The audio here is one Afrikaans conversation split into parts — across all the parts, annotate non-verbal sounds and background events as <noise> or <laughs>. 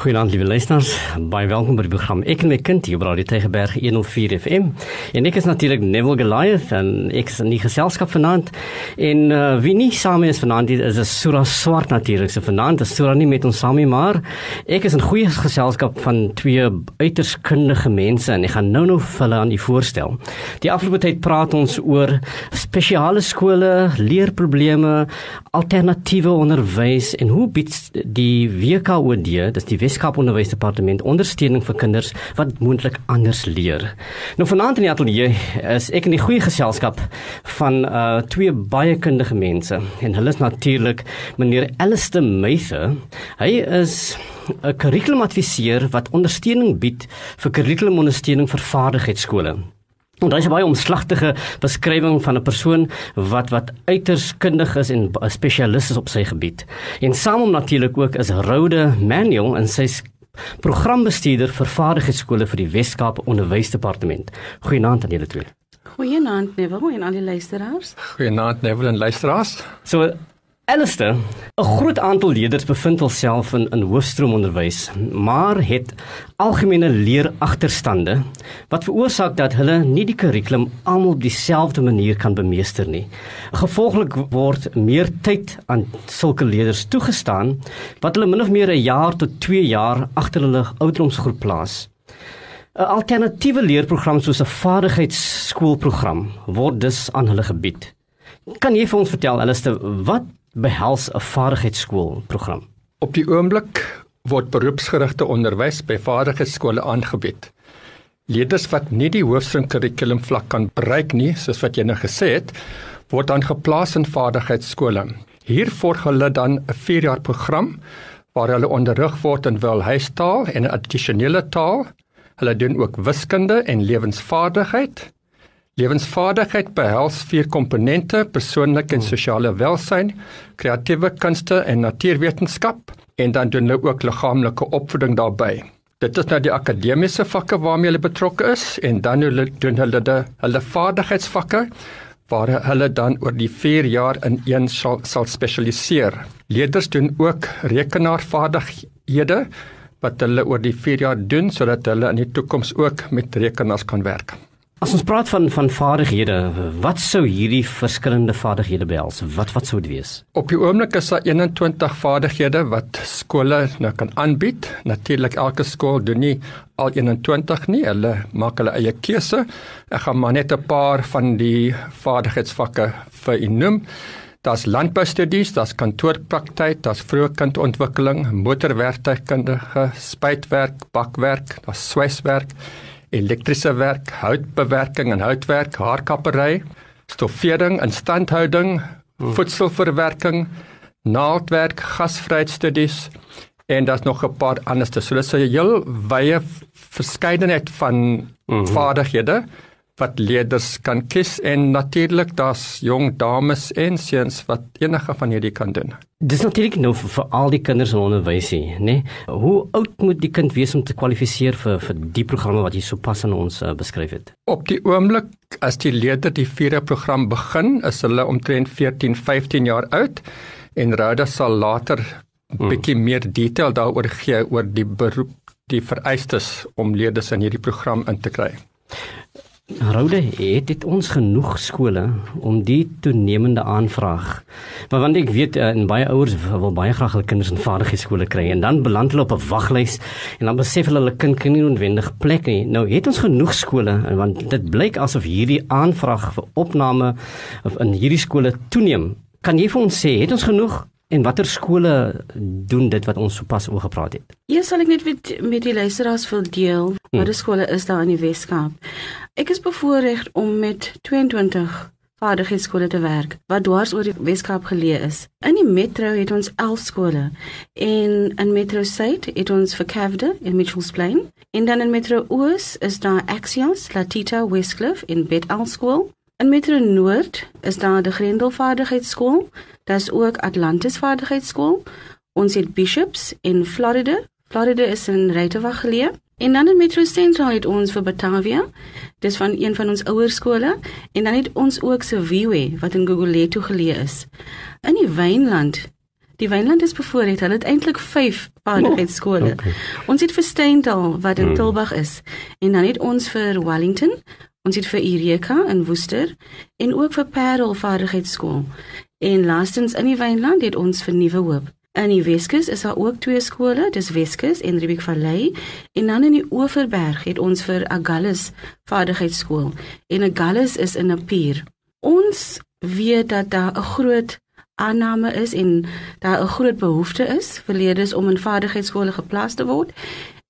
Goeienaand lieve luisters, baie welkom by die program Ek en my kind hier op Radio Tegeberg 104 FM. En ek is natuurlik Neville Goliath en ek is in die geselskap vanaand. En uh, wie nie saam is vanaand is 'n Sura Swart natuurlik. So vanaand is Sura nie met ons saam nie, maar ek is in goeie geselskap van twee uiters kundige mense en ek gaan nou nou hulle aan u voorstel. Die afgelope tyd praat ons oor spesiale skole, leerprobleme, alternatiewe onderwys en hoe bied die WKOD, dis die Weskaap Onderwysdepartement ondersteuning vir kinders wat moontlik anders leer. Nou vanaand in die ateljee is ek in die goeie geselskap van uh twee baie kundige mense en hulle is natuurlik meneer Alistair Mather. Hy is 'n kurrikulumadviseur wat ondersteuning bied vir kurrikulumondersteuning vir vaardigheidsskole. En daar is 'n baie omslagtige beskrywing van 'n persoon wat wat uiters kundig is en 'n spesialis is op sy gebied. En saam om natuurlik ook is Rode Manuel en sy programbestuurder vir vaardigheidsskole vir die Wes-Kaap Onderwysdepartement. Goeienaand aan julle twee. Goeienaand Neville en al die luisteraars. Goeienaand Neville en luisteraars. So Alistair, 'n groot aantal leerders bevind hulself in in hoofstroomonderwys, maar het algemene leeragterstande wat veroorsaak dat hulle nie die kurrikulum almal op dieselfde manier kan bemeester nie. Gevolglik word meer tyd aan sulke leerders toegestaan wat hulle min of meer 'n jaar tot 2 jaar agter hulle ouderdomsgroep plaas. 'n Alternatiewe leerprogram soos 'n vaardigheidsskoolprogram word dus aan hulle gebied. Kan jy vir ons vertel Alistair, wat behels 'n vaardigheidsskoolprogram. Op die oomblik word beroepsgerigte onderwys by vaardigheidsskole aangebied. Leerders wat nie die hoofstroom kurrikulum vlak kan bereik nie, soos wat jy nou gesê het, word dan geplaas in vaardigheidsskole. Hier volg hulle dan 'n 4 jaar program waar hulle onderrig word in welhuistaal en 'n addisionele taal. Hulle doen ook wiskunde en lewensvaardigheid. Lewensvaardigheid behels vier komponente: persoonlike en sosiale welsyn, kreatiewe kunste en natuurwetenskap en dan doen hulle ook liggaamlike opvoeding daarbey. Dit is nou die akademiese vakke waarmee hulle betrokke is en dan hulle doen hulle de, hulle vaardigheidsvakke waar hulle dan oor die 4 jaar in een sal, sal spesialiseer. Leerders doen ook rekenaarvaardighede wat hulle oor die 4 jaar doen sodat hulle in die toekoms ook met rekenaars kan werk. As ons praat van van vaardighede, wat sou hierdie verskillende vaardighede behels? Wat wat sou dit wees? Op die oomblik is daar 21 vaardighede wat skole nou kan aanbied. Natuurlik elke skool doen nie al 21 nie. Hulle maak hulle eie keuse. Ek gaan maar net 'n paar van die vaardigheidsvakke vir u noem. Daar's landboustudies, daar's kantoorpraktyk, daar's vroegkindontwikkeling, motorwerktuigkundige, spuitwerk, bakwerk, daar's swyswerk elektriese werk, houtbewerking en houtwerk, haarkappery, stoffering, instandhouding, hmm. voedselverwerking, naaldwerk, gasvryheidstudies en daar's nog 'n paar anderste. So dis 'n heel wye verskeidenheid van hmm. vaardighede wat leerders kan kies en natuurlik daar's jong dames en seuns wat enige van hierdie kan doen. Dis natuurlik nou vir, vir al die kinders in onderwysie, nê? Nee? Hoe oud moet die kind wees om te kwalifiseer vir vir die programme wat jy sopas aan ons uh, beskryf het? Op die oomblik as die leerder die vierde program begin, is hulle omtrent 14, 15 jaar oud en Rhoda sal later hmm. bietjie meer detail daaroor gee oor die beroep die vereistes om leerders in hierdie program in te kry. Rode het dit ons genoeg skole om die toenemende aanvraag. Maar want ek weet in baie ouers wil baie graag hulle kinders in vaardigheidsskole kry en dan beland hulle op 'n waglys en dan besef hulle hulle kind kan nie noodwendig plek nie. Nou het ons genoeg skole want dit blyk asof hierdie aanvraag vir opname in hierdie skole toeneem. Kan jy vir ons sê het ons genoeg En watter skole doen dit wat ons sopas oor gepraat het? Eers sal ek net met met die luisteraars wil deel hmm. watter skole is daar in die Weskaap. Ek is bevoorreg om met 22 vaardigheidsskole te werk wat dwars oor die Weskaap geleë is. In die metro het ons 11 skole en in Metro Suid het ons Verkavde in Mitchells Plain en dan in Metro Oos is daar Axios, Latita, Westcliff in Bethel School. In Metro Noord is daar die Grendel Vaardigheidsskool Daar's ook Atlantis Vaardigheidsskool. Ons het Bishops in Florida. Florida is in Reytewag geleë. En dan in Metro Central het ons vir Batavia. Dis van een van ons ouer skole en dan het ons ook Seviwe wat in Gugulethu geleë is. In die Wynland Die Wynland is bevoorreg. Hulle het eintlik 5 vaardigheidsskole. Oh, okay. Ons het vir Steyntal wat in hmm. Tilburg is en dan het ons vir Wellington, ons het vir Eureka in Woester en ook vir Parel Vaardigheidsskool. En laastens in die Wynland het ons vir Nuwe Hoop. In die Weskus is daar ook twee skole, dis Weskus en Riebeek Vallei. En dan in die Oeverberg het ons vir Agallus Vaardigheidsskool. En Agallus is in 'n pier. Ons weet dat daar 'n groot aanname is en daar 'n groot behoefte is vir leerders om in vaardigheidsskole geplaas te word.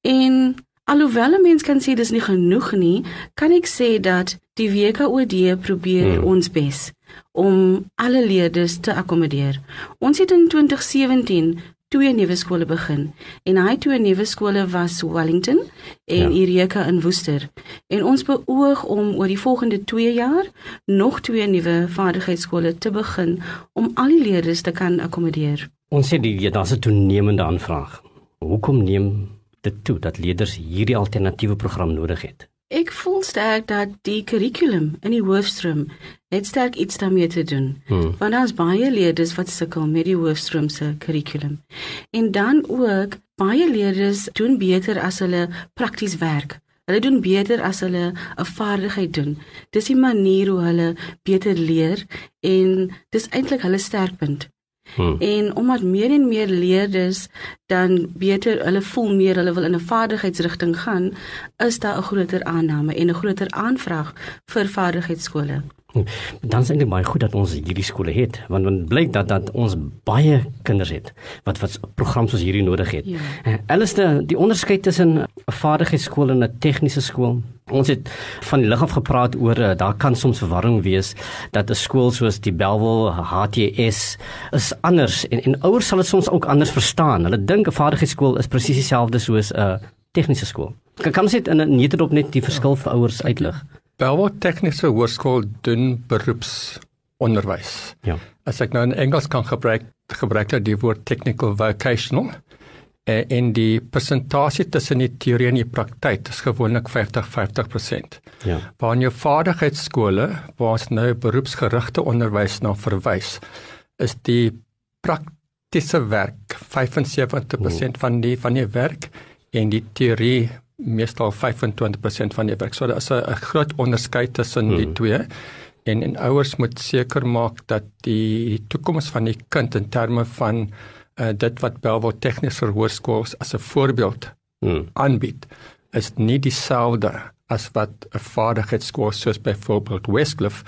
En alhoewel 'n mens kan sê dis nie genoeg nie, kan ek sê dat die WKOD probeer hmm. ons bes om alle leerders te akkommodeer. Ons het in 2017 twee nuwe skole begin en hy twee nuwe skole was Wellington en ja. Ireka in Woester. En ons beoog om oor die volgende 2 jaar nog twee nuwe vaardigheidsskole te begin om al die leerders te kan akkommodeer. Ons sê die ja, daar's 'n toenemende aanvraag. Hoekom neem dit toe dat leerders hierdie alternatiewe program nodig het? Ek voel sterk dat die kurrikulum in die hoofstroom het sterk iets daarmee te doen. Hmm. Want daar's baie leerders wat sukkel met die hoofstroom se kurrikulum. En dan ook baie leerders doen beter as hulle prakties werk. Hulle doen beter as hulle 'n vaardigheid doen. Dis die manier hoe hulle beter leer en dis eintlik hulle sterkpunt. Hmm. En omdat meer en meer leerders dan beter hulle voel meer hulle wil in 'n vaardigheidsrigting gaan, is daar 'n groter aanname en 'n groter aanvraag vir vaardigheidsskole. Dan sê dit baie goed dat ons hierdie skole het want dan blyk dat dat ons baie kinders het wat wat programme soos hierdie nodig het. Ja. Alles die, die onderskeid tussen 'n vaardigheidsskool en 'n tegniese skool. Ons het van die lig af gepraat oor uh, daar kan soms verwarring wees dat 'n skool soos die Belwel HTS is anders en en ouers sal dit soms ook anders verstaan. Hulle dink 'n vaardigheidsskool is presies dieselfde soos 'n uh, tegniese skool. Kan kan ons dit in 'n netop net die verskil vir ouers uitlig? Ja. Belwa Tegniese Hoërskool doen beroepsonderwys. Ja. As ek nou in Engels kan gebruik, gebruik ek die woord technical vocational. En in die presentasie tussen die teorie en die praktyk is gewoonlik 50-50%. Ja. Waar in jou vaardigheidsskole waar ons nou beroepsgerigte onderwys na verwys, is die praktiese werk 75% Oeh. van die van die werk en die teorie meestal 25% van die werk. So daar is 'n groot onderskeid tussen hmm. die twee. En en ouers moet seker maak dat die toekoms van die kind in terme van uh, dit wat Belwel Tegniese Hoërskool as 'n voorbeeld hmm. aanbied, is nie dieselfde as wat 'n vaardigheidsskool soos byvoorbeeld Westcliff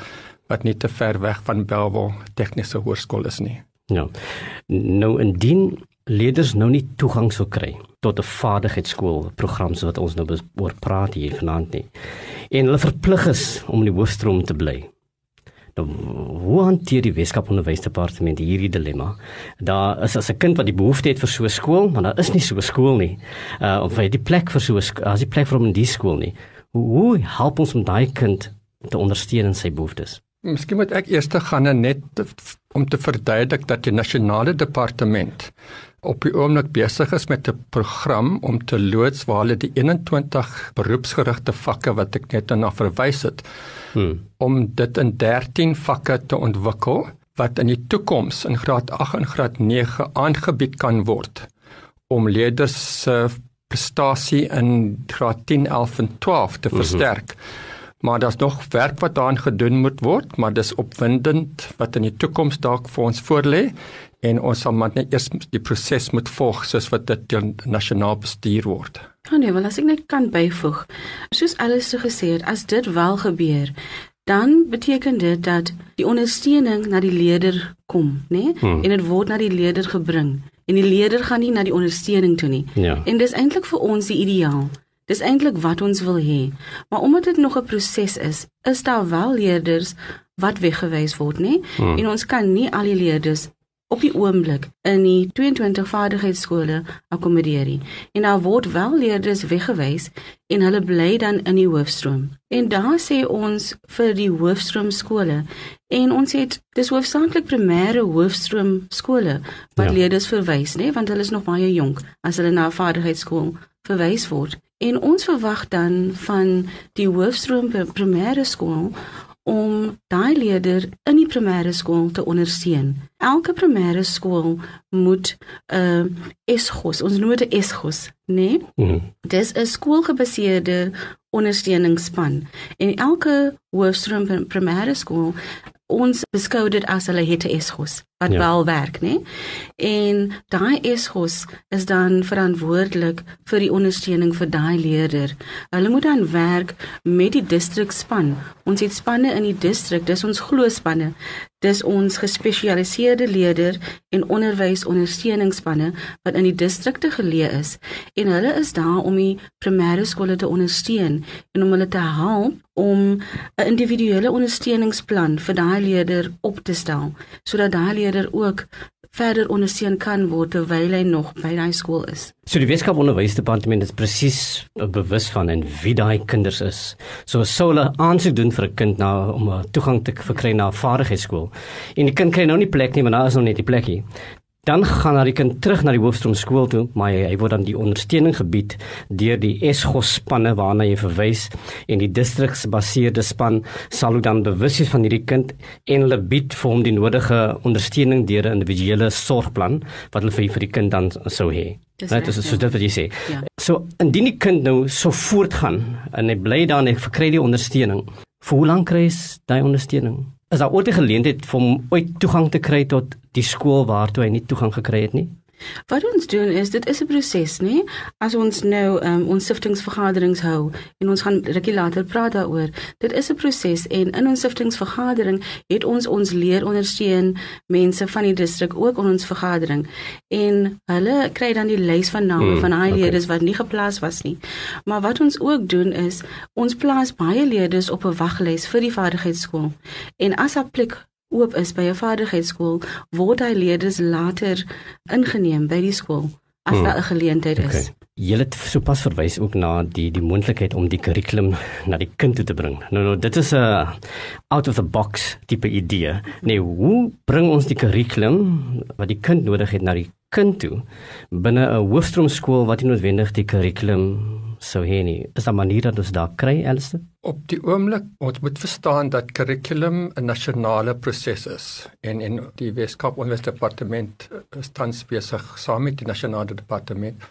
wat nie te ver weg van Belwel Tegniese Hoërskool is nie. Ja. Nou indien leerders nou nie toegang sou kry tot 'n vaardigheidsskool program so wat ons nou oor praat hier vanaand nie. En hulle verplig is om in die hoofstroom te bly. Nou, hoe hanteer die Weskaap Onderwysdepartement hierdie dilemma? Daar is as 'n kind wat die behoefte het vir so 'n skool, maar daar is nie so 'n skool nie. Uh of hy die plek vir so 'n as die plek vir hom in die skool nie. Hoe, hoe help ons om daai kind te ondersteun in sy behoeftes? Miskien moet ek eers te gaan net om te verduidelik dat die nasionale departement op die oomblik besig is met 'n program om te loods waar hulle die 21 beroepsgerigte vakke wat ek net na verwys het hmm. om dit in 13 vakke te ontwikkel wat in die toekoms in graad 8 en graad 9 aangebied kan word om leerders se prestasie in graad 10, 11 en 12 te mhm. versterk. Hmm maar daar's nog werk wat daaraan gedoen moet word, maar dis opwindend wat in die toekoms dalk vir ons voorlê en ons sal maar net eers die proses moet volg soos wat dit nasionaal bestuur word. Ja nee, wel as ek net kan byvoeg. Soos alles so gesê het, as dit wel gebeur, dan beteken dit dat die ondersteuning na die leerder kom, nê? Nee? Hmm. En dit word na die leerder gebring en die leerder gaan nie na die ondersteuning toe nie. Ja. En dis eintlik vir ons die ideaal. Dis eintlik wat ons wil hê. Maar omdat dit nog 'n proses is, is daar wel leerders wat weggewys word, nê? Hmm. En ons kan nie al die leerders op die oomblik in die 22 vaardigheidsskole akkommodeer nie. En daar word wel leerders weggewys en hulle bly dan in die hoofstroom. En daar sê ons vir die hoofstroom skole en ons het dis hoofsaaklik primêre hoofstroom skole wat ja. leerders verwys, nê, want hulle is nog baie jonk as hulle na 'n vaardigheidsskool verwys word. En ons verwag dan van die hoofstroom primêre skool om daai leerder in die primêre skool te ondersteun. Elke primêre skool moet 'n uh, ESGOS, ons noem dit ESGOS, né? Nee? Mm. Dis 'n skoolgebaseerde ondersteuningsspan. En elke hoofstroom primêre skool ons beskou dit as hulle het 'n ESGOS wat ja. wel werk, né? En daai ESGOS is dan verantwoordelik vir die ondersteuning vir daai leerder. Hulle moet dan werk met die distrikspan. Ons het spanne in die distrik, dis ons glo spanne. Dis ons gespesialiseerde leerder en onderwysondersteuningsspanne wat in die distrikte geleë is en hulle is daar om die primêre skole te ondersteun en om hulle te help om 'n individuele ondersteuningsplan vir daai leerder op te stel sodat daai leerder ook verder ondersteun kan word terwyl hy nog by daai skool is. So die Weskaap Onderwysdepartement is presies bewus van en wie daai kinders is. So sou hulle aansoek doen vir 'n kind na om 'n toegang te verkry na 'n vaardigheidsskool. En die kind kry nou nie plek nie, maar daar is nog net die plekkie dan gaan hy kan terug na die hoofstroom skool toe maar hy, hy word dan die ondersteuning gebied deur die ESGO spanne waarna jy verwys en die distriksgebaseerde span sal dan bewus wees van hierdie kind en hulle bied vir hom die nodige ondersteuning deur 'n individuele sorgplan wat hulle vir, vir die kind dan sou hê Dit is so dit wat jy sê. Ja. So indien die kind nou so voortgaan en hy bly dan en verkry die ondersteuning, vir hoe lank kry hy daai ondersteuning? Is daar ooit 'n geleentheid vir hom ooit toegang te kry tot die skool waartoe hy nie toegang gekry het nie? Wat ons doen is dit is 'n proses, nê? As ons nou um, ons siftingsvergaderings hou en ons gaan rukkie later praat daaroor. Dit is 'n proses en in ons siftingsvergadering het ons ons leer ondersteun mense van die distrik ook in ons vergadering en hulle kry dan die lys van name hmm, van daai okay. leerders wat nie geplaas was nie. Maar wat ons ook doen is ons plaas baie leerders op 'n waglys vir die vaardigheidsskool. En as 'n plek oop is by 'n vaardigheidsskool, word hy leerders later ingeneem by die skool as hmm. daar 'n geleentheid is. Okay. Jy het sopas verwys ook na die die moontlikheid om die kurrikulum na die kind toe te bring. Nou nou dit is 'n out of the box tipe idee. Nee, hoe bring ons die kurrikulum wat die kind nodig het na die kind toe binne 'n hoofstroomskool wat nie noodwendig die kurrikulum sou hê nie. Is daar maniere dat ons daar kry elsste? Op die oomblik ons moet verstaan dat kurrikulum 'n nasionale proses is en en die Weskaap Onderwysdepartement is tans besig saam met die nasionale departement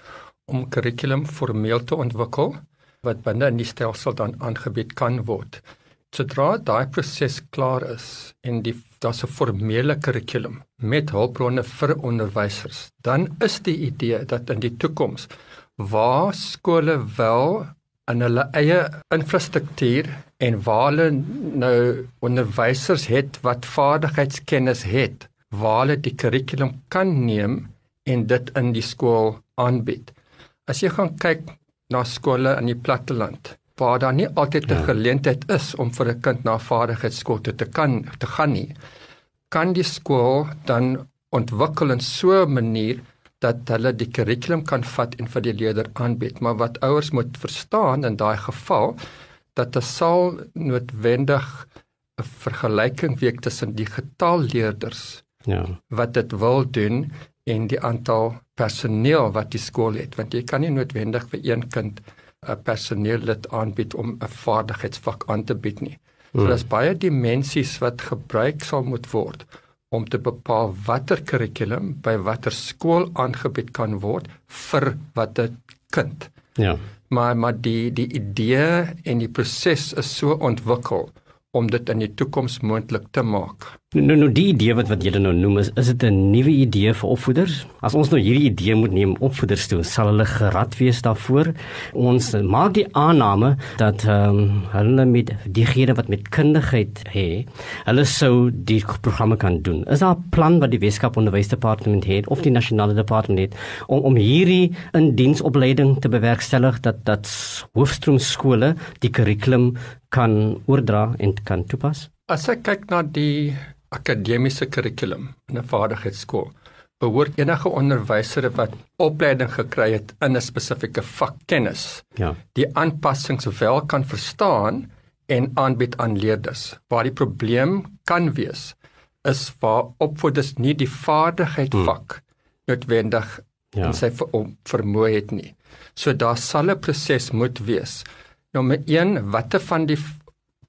om kurrikulum formeel te ontwikkel wat binne in die stelsel dan aangebied kan word. Sodra daai proses klaar is en die daar's 'n formele kurrikulum met hulpbronne vir onderwysers, dan is die idee dat in die toekoms waar skole wel in hulle eie infrastruktuur en waar hulle nou onderwysers het wat vaardigheidskennis het, waar hulle die kurrikulum kan neem en dit in die skool aanbied. As jy gaan kyk na skole in die platteland waar daar nie altyd 'n ja. geleentheid is om vir 'n kind na vaardigheidsskool toe te kan te gaan nie, kan die skool dan ontwikkel in so 'n manier dat hulle die kurrikulum kan vat en vir die leerder aanbied. Maar wat ouers moet verstaan in daai geval dat dit sal noodwendig 'n vergelyking week tussen die getal leerders ja wat dit wil doen en die aantal personeel wat die skool het want jy kan nie noodwendig vir een kind 'n personeellid aanbied om 'n vaardigheidsvak aan te bied nie. So hmm. daar's baie dimensies wat gebruik sal moet word om te bepaal watter kurrikulum by watter skool aangebied kan word vir watter kind. Ja. Maar maar die die idee en die proses is so ontwikkel om dit in die toekoms moontlik te maak. Nou nou die idee wat wat julle nou noem is is dit 'n nuwe idee vir opvoeders? As ons nou hierdie idee moet neem opvoeders toe, sal hulle gerad wees daarvoor. Ons maak die aanname dat ehm um, hulle met diegene wat met kundigheid het, hulle sou die programme kan doen. Is daar 'n plan wat die Weskaap Onderwysdepartement het of die nasionale departement het om om hierdie in diensopleiding te bewerkstellig dat dat hoofstroomskole die kurrikulum kan oordra en kan toepas? As ek kyk na die akademiese kurrikulum in 'n vaardigheidsskool behoort enige onderwyser wat opleiding gekry het in 'n spesifieke vak kennis ja die aanpassings wel kan verstaan en aanbied aan leerders waar die probleem kan wees is waar opvoeders nie die vaardigheid hmm. vak hmm. noodwendig ja. in sy ver, vermoë het nie so daar sal 'n proses moet wees nommer 1 watter van die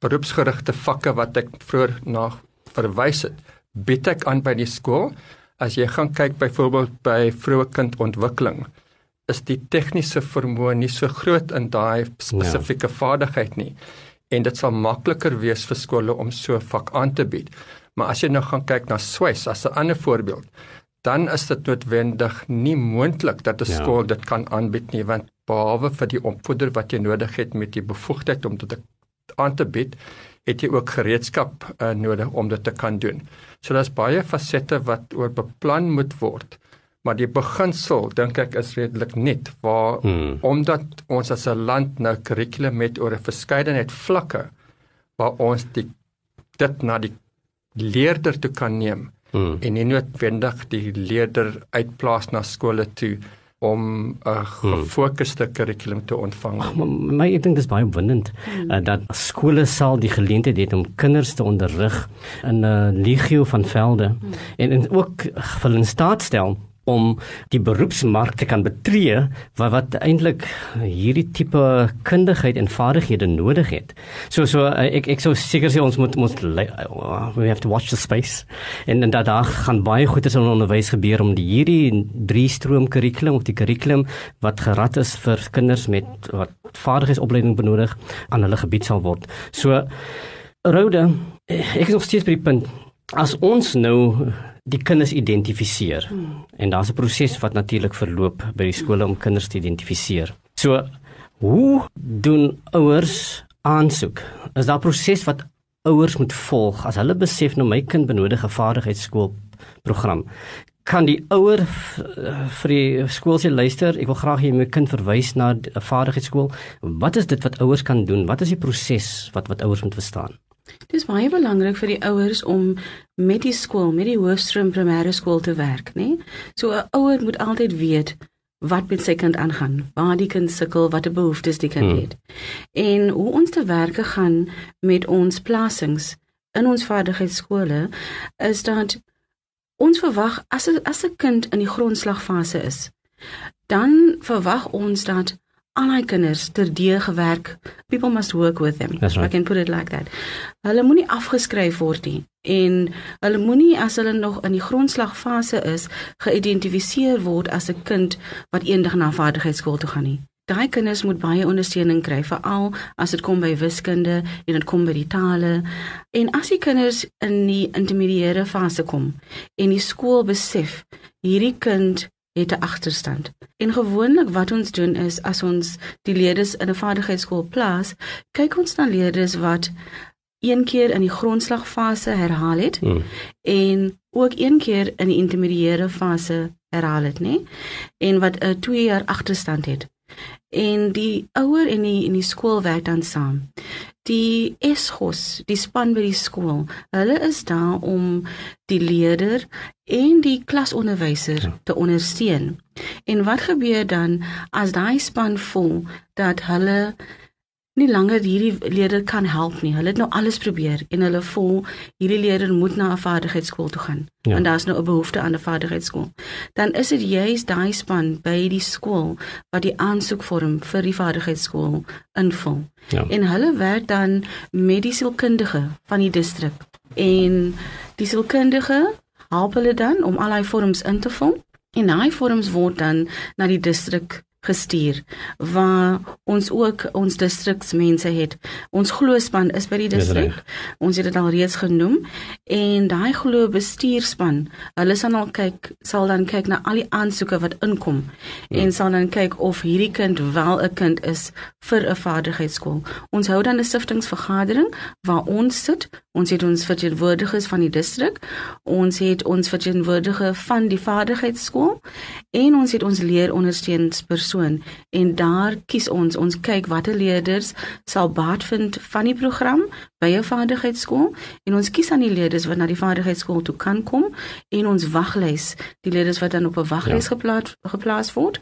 beroepsgerigte vakke wat ek vroeër na verwys het, bied ek aan by die skool. As jy gaan kyk byvoorbeeld by vroeë kindontwikkeling, is die tegniese vermoë nie so groot in daai spesifieke ja. vaardigheid nie. En dit sal makliker wees vir skole om so 'n vak aan te bied. Maar as jy nou gaan kyk na swys as 'n ander voorbeeld, dan is dit noodwendig nie moontlik dat 'n ja. skool dit kan aanbied nie want behalwe vir die opvoeder wat jy nodig het met die bevoegdheid om dit aan te bied, het jy ook gereedskap uh, nodig om dit te kan doen. So daar's baie fasette wat oor beplan moet word. Maar die beginsel dink ek is redelik net waar hmm. omdat ons as 'n land nou kurrikulum het oor 'n verskeidenheid vlakke waar ons die dit na die leerder toe kan neem hmm. en nie noodwendig die leerder uitplaas na skole toe om 'n hmm. gefokusde kurrikulum te ontvang. Ach, maar, maar ek dink dit is baie opwindend uh, dat skole sal die geleentheid hê om kinders te onderrig in 'n uh, legio van velde hmm. en, en ook vir 'n staat stel om die beroepsmark te kan betree wat wat eintlik hierdie tipe kundigheid en vaardighede nodig het. So so eh, ek ek sou seker sê ons moet ons we have to watch the space en en dat daar gaan baie goed is in onderwys gebeur om die hierdie drie stroom kurrikulum of die kurrikulum wat gerad is vir kinders met wat vaardigheidsopleiding benodig aan hulle gebied sal word. So Rode, ek is nog steeds by die punt as ons nou die kinders identifiseer. Hmm. En daar's 'n proses wat natuurlik verloop by die skole om kinders te identifiseer. So, hoe doen ouers aansoek? Is daar 'n proses wat ouers moet volg as hulle besef nou my kind benodig 'n vaardigheidskool program? Kan die ouer vir die skool se luister, ek wil graag hê my kind verwys na 'n vaardigheidskool. Wat is dit wat ouers kan doen? Wat is die proses wat wat ouers moet verstaan? Dit is baie belangrik vir die ouers om met die skool, met die hoofstroom primêre skool te werk, né? So 'n ouer moet altyd weet wat met sy kind aangaan, waar die kind sukkel, watter behoeftes die kind hmm. het. En hoe ons te werk gaan met ons plasings in ons vaardigheidsskole is dat ons verwag as as 'n kind in die grondslagfase is, dan verwag ons dat al my kinders ter dee gewerk. People must work with them. Right. I can put it like that. Hulle moenie afgeskryf word nie en hulle moenie as hulle nog in die grondslagfase is geïdentifiseer word as 'n kind wat eendag na vaardigheidsskool toe gaan nie. Daai kinders moet baie ondersteuning kry veral as dit kom by wiskunde en dit kom by die tale. En as die kinders in die intermediêre fase kom en die skool besef hierdie kind het 'n agterstand. En gewoonlik wat ons doen is as ons die leerders in 'n vaardigheidsskool plaas, kyk ons na leerders wat een keer in die grondslagfase herhaal het hmm. en ook een keer in die intermediêre fase herhaal het, nê? En wat 'n 2 jaar agterstand het. En die ouer en die en die skool werk dan saam die ESGOS, die span by die skool. Hulle is daar om die leerder en die klasonderwyser ja. te ondersteun. En wat gebeur dan as daai span voel dat hulle nie langer hierdie leerder kan help nie. Hulle het nou alles probeer en hulle voel hierdie leerder moet na 'n vaardigheidsskool toe gaan. Ja. En daar's nou 'n behoefte aan 'n vaardigheidsskool. Dan is dit juist daai span by die skool wat die aansoekvorm vir die vaardigheidsskool invul. Ja. En hulle werk dan met die sielkundige van die distrik. En die sielkundige help hulle dan om al daai vorms in te vul. En daai vorms word dan na die distrik gestuur waar ons ook ons distriksmense het. Ons gloospan is by die distrik. Ons het dit al reeds genoem en daai glo bestuurspan, hulle sal dan kyk sal dan kyk na al die aansoeke wat inkom ja. en sal dan kyk of hierdie kind wel 'n kind is vir 'n vaardigheidsskool. Ons hou dan 'n siftingvergadering waar ons sit. Ons het ons verteenwoordigers van die distrik, ons het ons verteenwoordiger van die vaardigheidsskool en ons het ons leerondersteuningspersoon persoon en daar kies ons ons kyk watter leerders sal baat vind van die program by 'n vaardigheidsskool en ons kies aan die leerders wat na die vaardigheidsskool toe kan kom en ons waglys die leerders wat dan op 'n waglys ja. geplaas geplaas word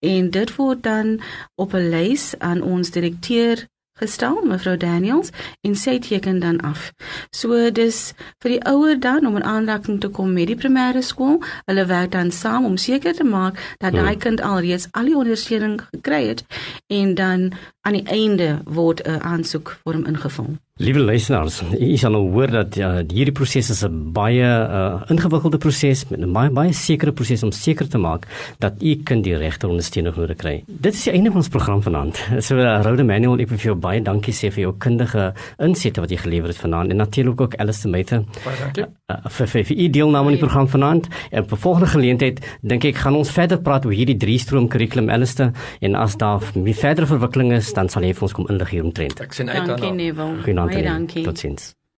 en dit word dan op 'n lys aan ons direkteur gestel mevrou Daniels en sy teken dan af. So dis vir die ouer dan om 'n aanraking te kom met die primêre skool. Hulle werk dan saam om seker te maak dat daai hmm. kind alreeds al die ondersteuning gekry het en dan aan die einde word 'n aansoek vorm ingevul. Liewe luisteraars, u sal nou hoor dat uh, hierdie proses is 'n baie uh, ingewikkelde proses met 'n baie baie sekere proses om seker te maak dat u kind die regte ondersteuning nodig kry. Dit is die einde van ons program vanaand. <laughs> So uh, Rode Manuel, ek wil vir jou baie dankie sê vir jou kundige insette wat jy gelewer het vanaand en natuurlik ook Alice Mathe. Baie dankie. Uh, vir vir, vir u deelname aan die program vanaand. En vir volgende geleentheid dink ek gaan ons verder praat oor hierdie drie stroom kurrikulum Alice en as daar meer verdere verwikkelinge is, dan sal jy vir ons kom inlig hieromtrent. Ek sien uit daarna. Dankie Neville. Goeienaand. Baie René. dankie. Totsiens.